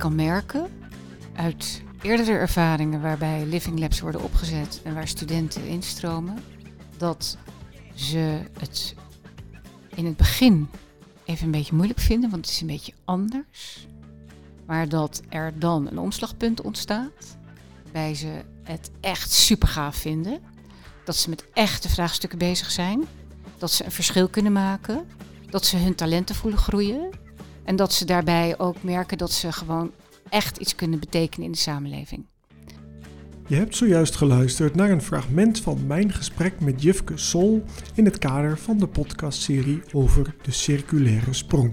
kan merken uit eerdere ervaringen waarbij living labs worden opgezet en waar studenten instromen, dat ze het in het begin even een beetje moeilijk vinden, want het is een beetje anders. Maar dat er dan een omslagpunt ontstaat, waarbij ze het echt super gaaf vinden. Dat ze met echte vraagstukken bezig zijn. Dat ze een verschil kunnen maken. Dat ze hun talenten voelen groeien. En dat ze daarbij ook merken dat ze gewoon echt iets kunnen betekenen in de samenleving. Je hebt zojuist geluisterd naar een fragment van mijn gesprek met Jufke Sol in het kader van de podcastserie over de circulaire sprong.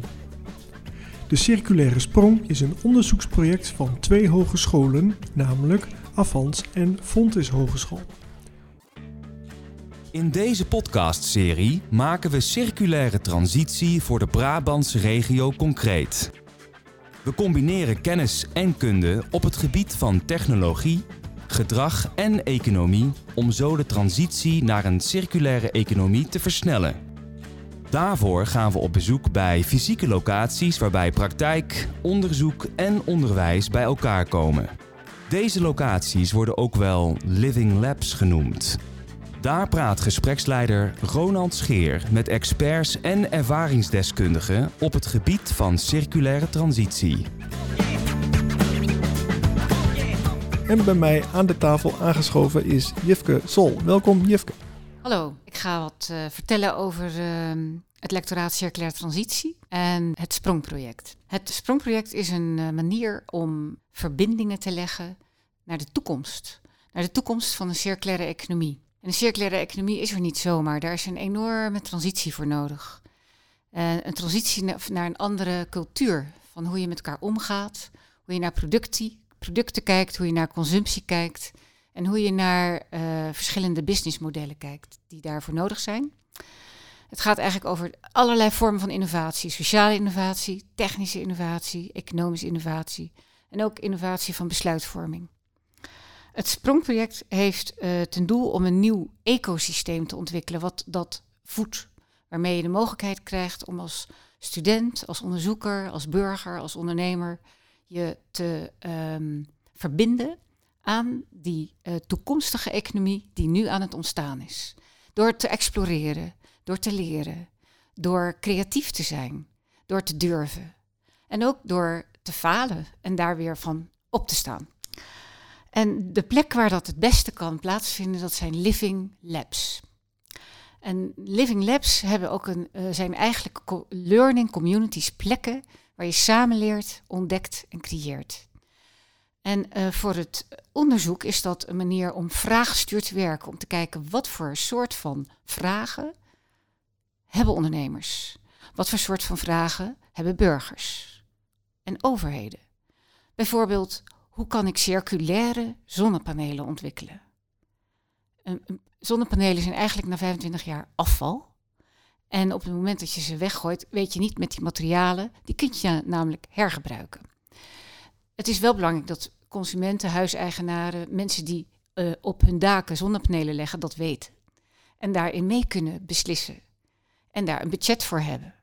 De Circulaire Sprong is een onderzoeksproject van twee hogescholen, namelijk Avans en Fontis Hogeschool. In deze podcastserie maken we circulaire transitie voor de Brabantse regio concreet. We combineren kennis en kunde op het gebied van technologie, gedrag en economie om zo de transitie naar een circulaire economie te versnellen. Daarvoor gaan we op bezoek bij fysieke locaties waarbij praktijk, onderzoek en onderwijs bij elkaar komen. Deze locaties worden ook wel living labs genoemd. Daar praat gespreksleider Ronald Scheer met experts en ervaringsdeskundigen op het gebied van circulaire transitie. En bij mij aan de tafel aangeschoven is Jifke Sol. Welkom Jifke. Hallo, ik ga wat uh, vertellen over uh, het lectoraat Circulaire Transitie en het Sprongproject. Het Sprongproject is een uh, manier om verbindingen te leggen naar de toekomst. Naar de toekomst van een circulaire economie. En een circulaire economie is er niet zomaar. Daar is een enorme transitie voor nodig. een transitie naar een andere cultuur. Van hoe je met elkaar omgaat, hoe je naar productie, producten kijkt, hoe je naar consumptie kijkt en hoe je naar uh, verschillende businessmodellen kijkt die daarvoor nodig zijn. Het gaat eigenlijk over allerlei vormen van innovatie: sociale innovatie, technische innovatie, economische innovatie en ook innovatie van besluitvorming. Het Sprongproject heeft uh, ten doel om een nieuw ecosysteem te ontwikkelen, wat dat voedt, waarmee je de mogelijkheid krijgt om als student, als onderzoeker, als burger, als ondernemer je te um, verbinden aan die uh, toekomstige economie die nu aan het ontstaan is. Door te exploreren, door te leren, door creatief te zijn, door te durven. En ook door te falen en daar weer van op te staan. En de plek waar dat het beste kan plaatsvinden, dat zijn living labs. En living labs hebben ook een, uh, zijn eigenlijk learning communities, plekken waar je samen leert, ontdekt en creëert. En uh, voor het onderzoek is dat een manier om vraaggestuurd te werken, om te kijken wat voor soort van vragen hebben ondernemers, wat voor soort van vragen hebben burgers en overheden. Bijvoorbeeld, hoe kan ik circulaire zonnepanelen ontwikkelen? zonnepanelen zijn eigenlijk na 25 jaar afval. En op het moment dat je ze weggooit, weet je niet met die materialen, die kun je namelijk hergebruiken. Het is wel belangrijk dat consumenten, huiseigenaren, mensen die uh, op hun daken zonnepanelen leggen, dat weten. En daarin mee kunnen beslissen. En daar een budget voor hebben.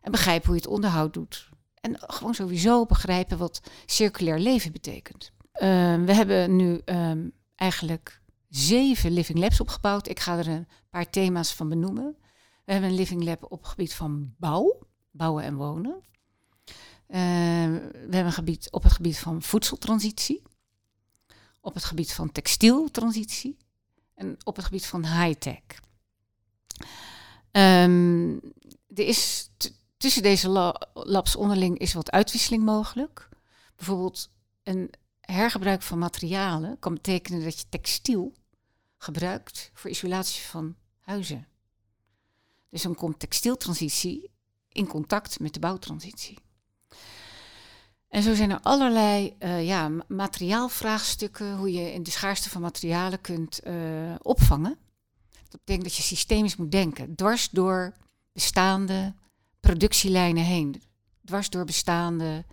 En begrijpen hoe je het onderhoud doet. En gewoon sowieso begrijpen wat circulair leven betekent. Uh, we hebben nu um, eigenlijk zeven living labs opgebouwd. Ik ga er een paar thema's van benoemen. We hebben een living lab op het gebied van bouw, bouwen en wonen. Uh, we hebben een gebied op het gebied van voedseltransitie, op het gebied van textieltransitie en op het gebied van high-tech. Er is tussen deze labs onderling is wat uitwisseling mogelijk. Bijvoorbeeld een hergebruik van materialen kan betekenen dat je textiel gebruikt voor isolatie van huizen. Dus dan komt textieltransitie in contact met de bouwtransitie. En zo zijn er allerlei uh, ja, materiaalvraagstukken, hoe je in de schaarste van materialen kunt uh, opvangen. Dat betekent dat je systemisch moet denken, dwars door bestaande productielijnen heen. Dwars door bestaande,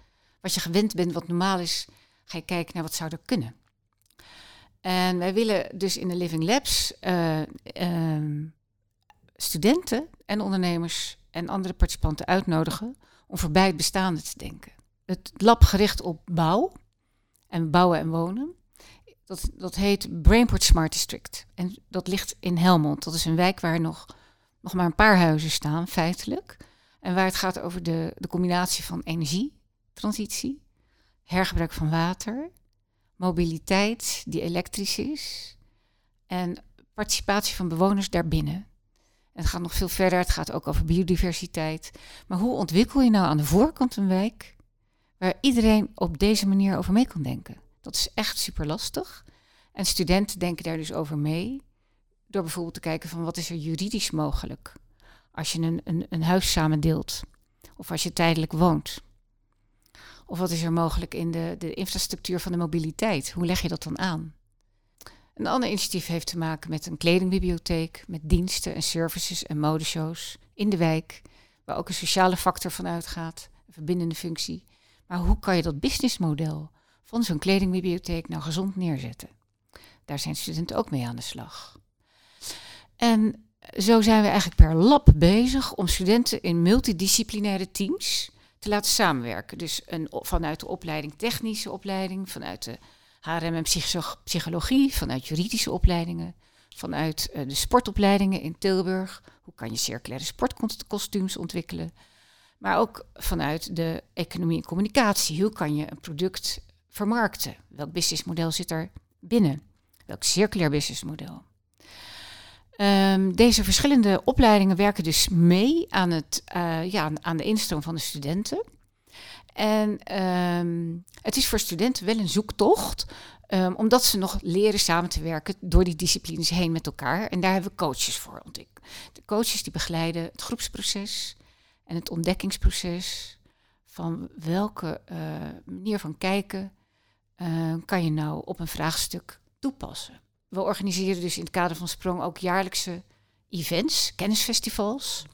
wat je gewend bent, wat normaal is, ga je kijken naar wat zou er kunnen. En wij willen dus in de Living Labs uh, studenten en ondernemers en andere participanten uitnodigen om voorbij het bestaande te denken. het lab gericht op bouw en bouwen en wonen. Dat, dat heet Brainport Smart District. En dat ligt in Helmond. Dat is een wijk waar nog, nog maar een paar huizen staan, feitelijk. En waar het gaat over de, de combinatie van energietransitie, hergebruik van water, mobiliteit die elektrisch is en participatie van bewoners daarbinnen. het gaat nog veel verder, het gaat ook over biodiversiteit. Maar hoe ontwikkel je nou aan de voorkant een wijk waar iedereen op deze manier over mee kan denken? Dat is echt super lastig. En studenten denken daar dus over mee. Door bijvoorbeeld te kijken van wat is er juridisch mogelijk als je een, een, een huis samen deelt. Of als je tijdelijk woont. Of wat is er mogelijk in de, de infrastructuur van de mobiliteit? Hoe leg je dat dan aan? Een ander initiatief heeft te maken met een kledingbibliotheek, met diensten en services en modeshows in de wijk, waar ook een sociale factor van uitgaat, een verbindende functie. Maar hoe kan je dat businessmodel van zo'n kledingbibliotheek nou gezond neerzetten? Daar zijn studenten ook mee aan de slag. En zo zijn we eigenlijk per lab bezig om studenten in multidisciplinaire teams te laten samenwerken. Dus een, vanuit de opleiding technische opleiding, vanuit de HRM en psychologie, vanuit juridische opleidingen, vanuit uh, de sportopleidingen in Tilburg. Hoe kan je circulaire sportkostuums ontwikkelen? Maar ook vanuit de economie en communicatie. Hoe kan je een product vermarkten? Welk businessmodel zit er binnen? Welk circulair businessmodel? Um, deze verschillende opleidingen werken dus mee aan, het, uh, ja, aan de instroom van de studenten. En um, het is voor studenten wel een zoektocht, um, omdat ze nog leren samen te werken door die disciplines heen met elkaar. En daar hebben we coaches voor. De coaches die begeleiden het groepsproces en het ontdekkingsproces van welke uh, manier van kijken uh, kan je nou op een vraagstuk toepassen. We organiseren dus in het kader van Sprong ook jaarlijkse events, kennisfestivals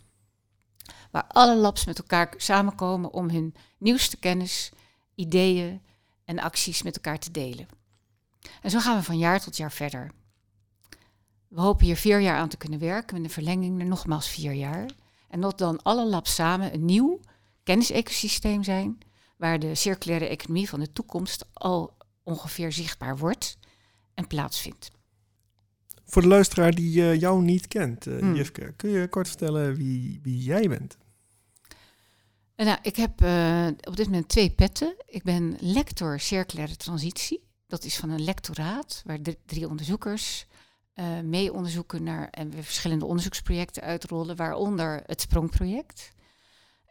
waar alle labs met elkaar samenkomen om hun nieuwste kennis, ideeën en acties met elkaar te delen. En zo gaan we van jaar tot jaar verder. We hopen hier vier jaar aan te kunnen werken met een verlenging naar nogmaals vier jaar. En dat dan alle labs samen een nieuw kennisecosysteem zijn, waar de circulaire economie van de toekomst al ongeveer zichtbaar wordt en plaatsvindt. Voor de luisteraar die uh, jou niet kent, uh, Jifke, kun je kort vertellen wie, wie jij bent? Eh, nou, ik heb uh, op dit moment twee petten. Ik ben lector circulaire transitie. Dat is van een lectoraat waar drie onderzoekers uh, mee onderzoeken naar en we verschillende onderzoeksprojecten uitrollen, waaronder het Sprongproject.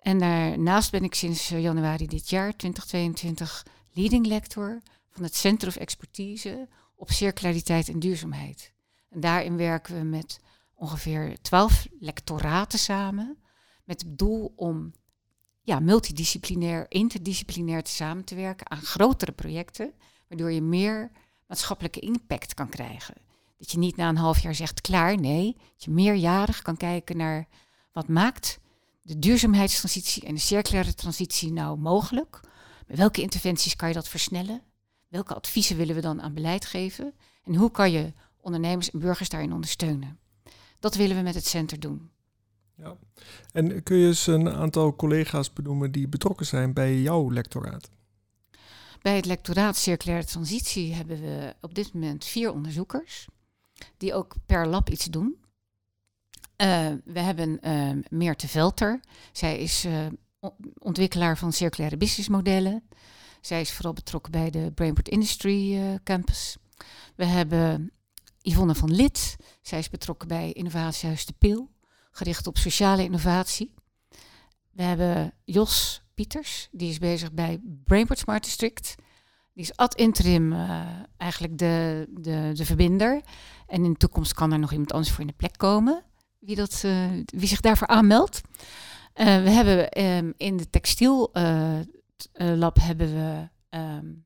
En daarnaast ben ik sinds januari dit jaar, 2022, leading lector van het Center of Expertise op circulariteit en duurzaamheid. En daarin werken we met ongeveer twaalf lectoraten samen, met het doel om ja, multidisciplinair, interdisciplinair te samen te werken aan grotere projecten, waardoor je meer maatschappelijke impact kan krijgen. Dat je niet na een half jaar zegt klaar, nee, dat je meerjarig kan kijken naar wat maakt de duurzaamheidstransitie en de circulaire transitie nou mogelijk? Met welke interventies kan je dat versnellen? Welke adviezen willen we dan aan beleid geven? En hoe kan je ondernemers en burgers daarin ondersteunen? Dat willen we met het center doen. Ja. En kun je eens een aantal collega's benoemen die betrokken zijn bij jouw lectoraat? Bij het lectoraat Circulaire Transitie hebben we op dit moment vier onderzoekers die ook per lab iets doen. Uh, we hebben uh, Meerte Velter. Zij is uh, ontwikkelaar van circulaire businessmodellen. Zij is vooral betrokken bij de Brainport Industry Campus. We hebben Yvonne van Lid. Zij is betrokken bij Innovatiehuis de Pil gericht op sociale innovatie. We hebben Jos Pieters, die is bezig bij Brainport Smart District. Die is ad interim uh, eigenlijk de, de, de verbinder. En in de toekomst kan er nog iemand anders voor in de plek komen, wie, dat, uh, wie zich daarvoor aanmeldt. Uh, we hebben um, in de textiellab hebben we um,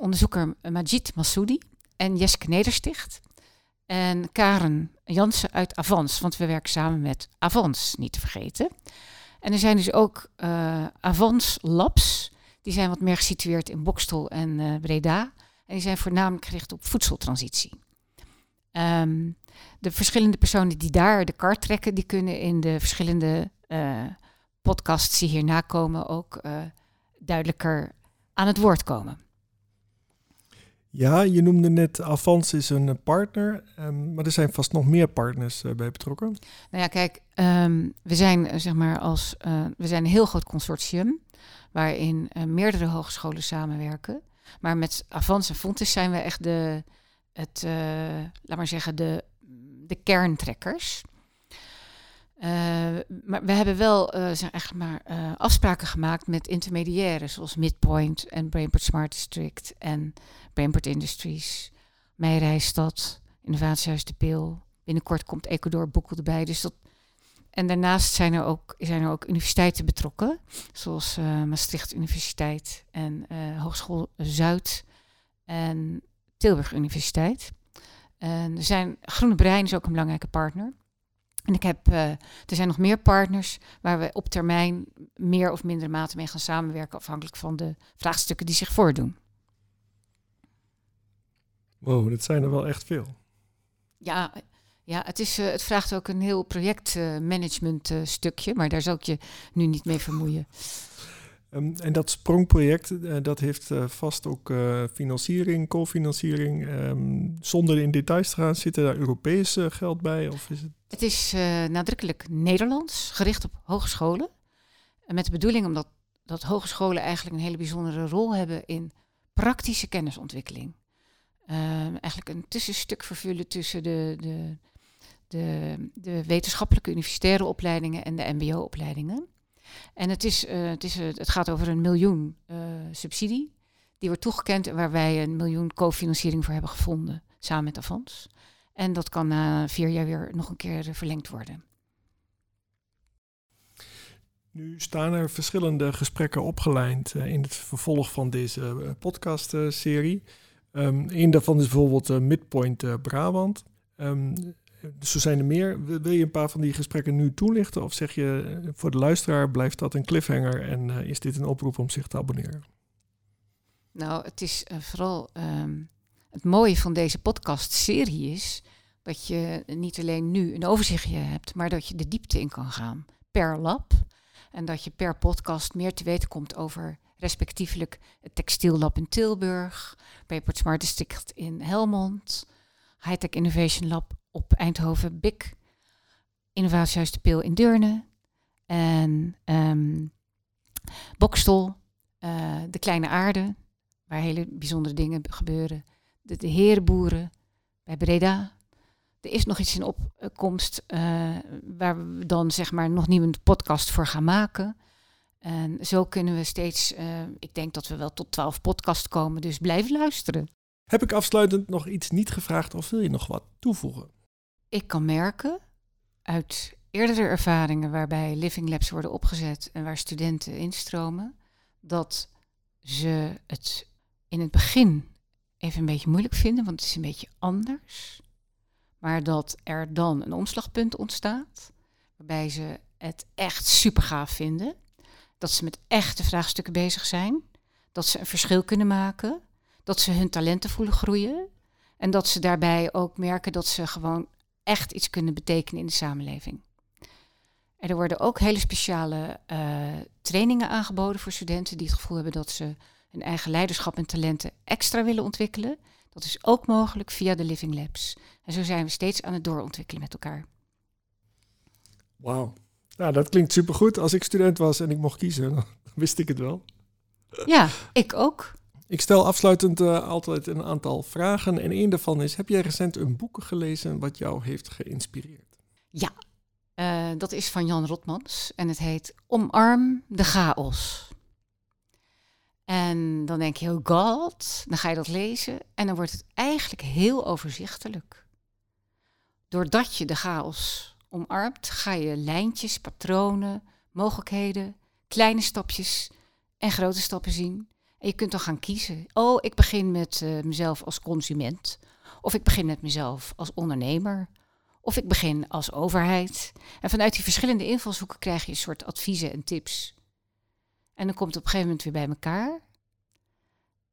onderzoeker Majid Massoudi en Jeske Nedersticht. En Karen Jansen uit Avans, want we werken samen met Avans, niet te vergeten. En er zijn dus ook uh, Avans Labs, die zijn wat meer gesitueerd in Bokstel en uh, Breda. En die zijn voornamelijk gericht op voedseltransitie. Um, de verschillende personen die daar de kar trekken, die kunnen in de verschillende uh, podcasts die hierna komen ook duidelijker aan het woord komen. Ja, je noemde net Avans is een partner, um, maar er zijn vast nog meer partners uh, bij betrokken. Nou ja, kijk, um, we zijn zeg maar als we zijn een heel groot consortium waarin meerdere hogescholen samenwerken. Maar met Avans en Fontes zijn we echt de, het, laat maar zeggen, de, de kerntrekkers. Uh, maar we hebben wel uh, echt maar, uh, afspraken gemaakt met intermediairen, zoals Midpoint en Brainport Smart District en Brainport Industries, Meijerijstad, Innovatiehuis de Peel. Binnenkort komt Ecuador Boekel erbij. Dus dat, en daarnaast zijn er ook, zijn er ook universiteiten betrokken, zoals Maastricht Universiteit en Hogeschool Zuid en Tilburg Universiteit. En er zijn, Groene Brein is ook een belangrijke partner. En ik heb, uh, er zijn nog meer partners waar we op termijn meer of mindere mate mee gaan samenwerken, afhankelijk van de vraagstukken die zich voordoen. Wow, dat zijn er wel echt veel. Ja, ja het, is, uh, het vraagt ook een heel projectmanagement uh, stukje, maar daar zal ik je nu niet mee vermoeien. Um, en dat sprongproject, uh, dat heeft uh, vast ook uh, financiering, cofinanciering. Um, zonder in details te gaan, zit er daar Europees geld bij? Of is het... het is nadrukkelijk Nederlands, gericht op hogescholen. En met de bedoeling omdat dat hogescholen eigenlijk een hele bijzondere rol hebben in praktische kennisontwikkeling. Ehm, eigenlijk een tussenstuk vervullen tussen de, de, de, de wetenschappelijke universitaire opleidingen en de mbo-opleidingen. En het, is, uh, het, is, uh, het gaat over een miljoen subsidie. Die wordt toegekend en waar wij een miljoen cofinanciering voor hebben gevonden. Samen met Avans. En dat kan na vier jaar weer nog een keer verlengd worden. Nu staan er verschillende gesprekken opgeleid in het vervolg van deze podcastserie. Um, een daarvan is bijvoorbeeld Midpoint Brabant. Um, zo zijn er meer. Wil je een paar van die gesprekken nu toelichten? Of zeg je eh, voor de luisteraar blijft dat een cliffhanger en uh, is dit een oproep om zich te abonneren? Nou, het is uh, vooral um, het mooie van deze podcast-serie is dat je niet alleen nu een overzichtje hebt, maar dat je de diepte in kan gaan per lab. En dat je per podcast meer te weten komt over respectievelijk het Textiellab in Tilburg, Paper Smart District in Helmond, Hightech Innovation Lab op Eindhoven BIC, Innovatiehuis de Peel in Deurne en um, Bokstel, uh, De Kleine Aarde, waar hele bijzondere dingen gebeuren. De, de Herenboeren bij Breda. Er is nog iets in opkomst uh, waar we dan zeg maar nog niet een podcast voor gaan maken. En zo kunnen we steeds, uh, ik denk dat we wel tot twaalf podcasts komen, dus blijf luisteren. Heb ik afsluitend nog iets niet gevraagd of wil je nog wat toevoegen? ik kan merken uit eerdere ervaringen waarbij living labs worden opgezet en waar studenten instromen, dat ze het in het begin even een beetje moeilijk vinden, want het is een beetje anders. Maar dat er dan een omslagpunt ontstaat, waarbij ze het echt super gaaf vinden. Dat ze met echte vraagstukken bezig zijn. Dat ze een verschil kunnen maken. Dat ze hun talenten voelen groeien. En dat ze daarbij ook merken dat ze gewoon echt iets kunnen betekenen in de samenleving. er worden ook hele speciale uh, trainingen aangeboden voor studenten die het gevoel hebben dat ze hun eigen leiderschap en talenten extra willen ontwikkelen. Dat is ook mogelijk via de Living Labs. En zo zijn we steeds aan het doorontwikkelen met elkaar. Wauw. Nou, dat klinkt supergoed. Als ik student was en ik mocht kiezen, dan wist ik het wel. Ja, ik ook. Ik stel afsluitend uh, altijd een aantal vragen. En één daarvan is: heb jij recent een boek gelezen wat jou heeft geïnspireerd? Ja, uh, dat is van Jan Rotmans en het heet Omarm de chaos. En dan denk je, oh god, dan ga je dat lezen en dan wordt het eigenlijk heel overzichtelijk. Doordat je de chaos omarmt, ga je lijntjes, patronen, mogelijkheden, kleine stapjes en grote stappen zien. En je kunt dan gaan kiezen. Oh, ik begin met uh, mezelf als consument. Of ik begin met mezelf als ondernemer. Of ik begin als overheid. En vanuit die verschillende invalshoeken krijg je een soort adviezen en tips. En dan komt het op een gegeven moment weer bij elkaar.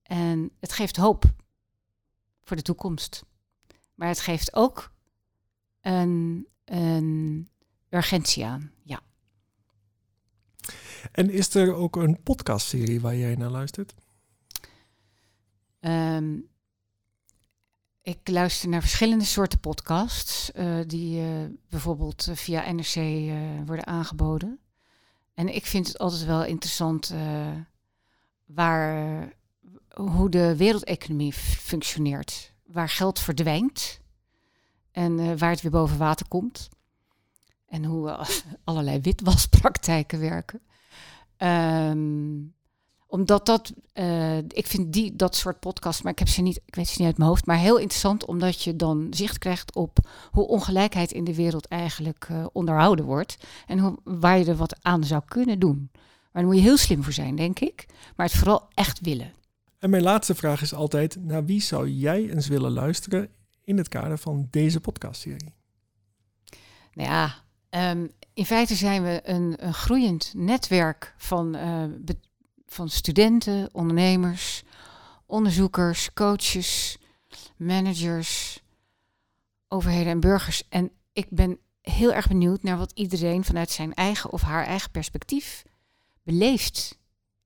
En het geeft hoop voor de toekomst. Maar het geeft ook een, een urgentie aan. Ja. En is er ook een podcastserie waar jij naar luistert? Ehm, ik luister naar verschillende soorten podcasts uh, die uh, bijvoorbeeld uh, via NRC worden aangeboden. En ik vind het altijd wel interessant waar, hoe de wereldeconomie functioneert. Waar geld verdwijnt en waar het weer boven water komt. En hoe allerlei witwaspraktijken werken. Um, omdat dat, uh, ik vind die, dat soort podcasts, maar ik heb ze niet, ik weet ze niet uit mijn hoofd, maar heel interessant omdat je dan zicht krijgt op hoe ongelijkheid in de wereld eigenlijk uh, onderhouden wordt. En hoe, waar je er wat aan zou kunnen doen. Maar daar moet je heel slim voor zijn, denk ik. Maar het vooral echt willen. En mijn laatste vraag is altijd, naar wie zou jij eens willen luisteren in het kader van deze podcastserie? Nou ja, um, in feite zijn we een, een groeiend netwerk van uh, van studenten, ondernemers, onderzoekers, coaches, managers, overheden en burgers. En ik ben heel erg benieuwd naar wat iedereen vanuit zijn eigen of haar eigen perspectief beleeft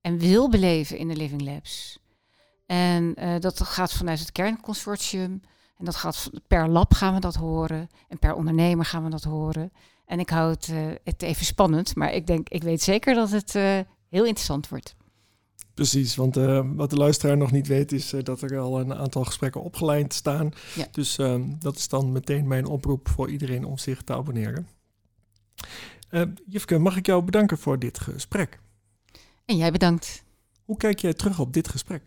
en wil beleven in de Living Labs. En uh, dat gaat vanuit het kernconsortium. En dat gaat per lab gaan we dat horen. En per ondernemer gaan we dat horen. En ik hou het, uh, het even spannend. Maar ik denk, ik weet zeker dat het uh, heel interessant wordt. Precies, want uh, wat de luisteraar nog niet weet is uh, dat er al een aantal gesprekken opgeleid staan. Ja. Dus uh, dat is dan meteen mijn oproep voor iedereen om zich te abonneren. Jufke, mag ik jou bedanken voor dit gesprek? En jij bedankt. Hoe kijk jij terug op dit gesprek?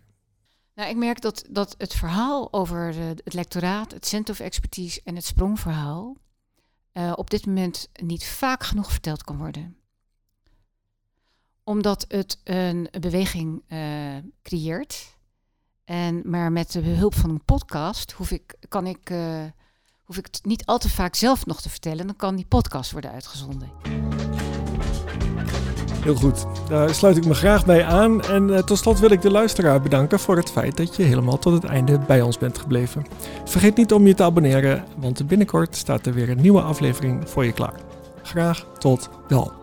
Nou, ik merk dat, dat het verhaal over het lectoraat, het Center of Expertise en het sprongverhaal op dit moment niet vaak genoeg verteld kan worden omdat het een beweging uh, creëert. En, maar met de hulp van een podcast hoef ik, kan ik, uh, hoef ik het niet al te vaak zelf nog te vertellen. Dan kan die podcast worden uitgezonden. Heel goed, daar sluit ik me graag bij aan. En uh, tot slot wil ik de luisteraar bedanken voor het feit dat je helemaal tot het einde bij ons bent gebleven. Vergeet niet om je te abonneren, want binnenkort staat er weer een nieuwe aflevering voor je klaar. Graag tot wel.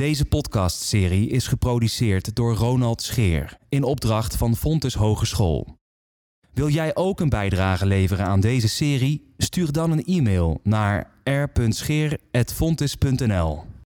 Deze podcastserie is geproduceerd door Ronald Scheer in opdracht van Fontes Hogeschool. Wil jij ook een bijdrage leveren aan deze serie? Stuur dan een e-mail naar r.scheer.fontes.nl.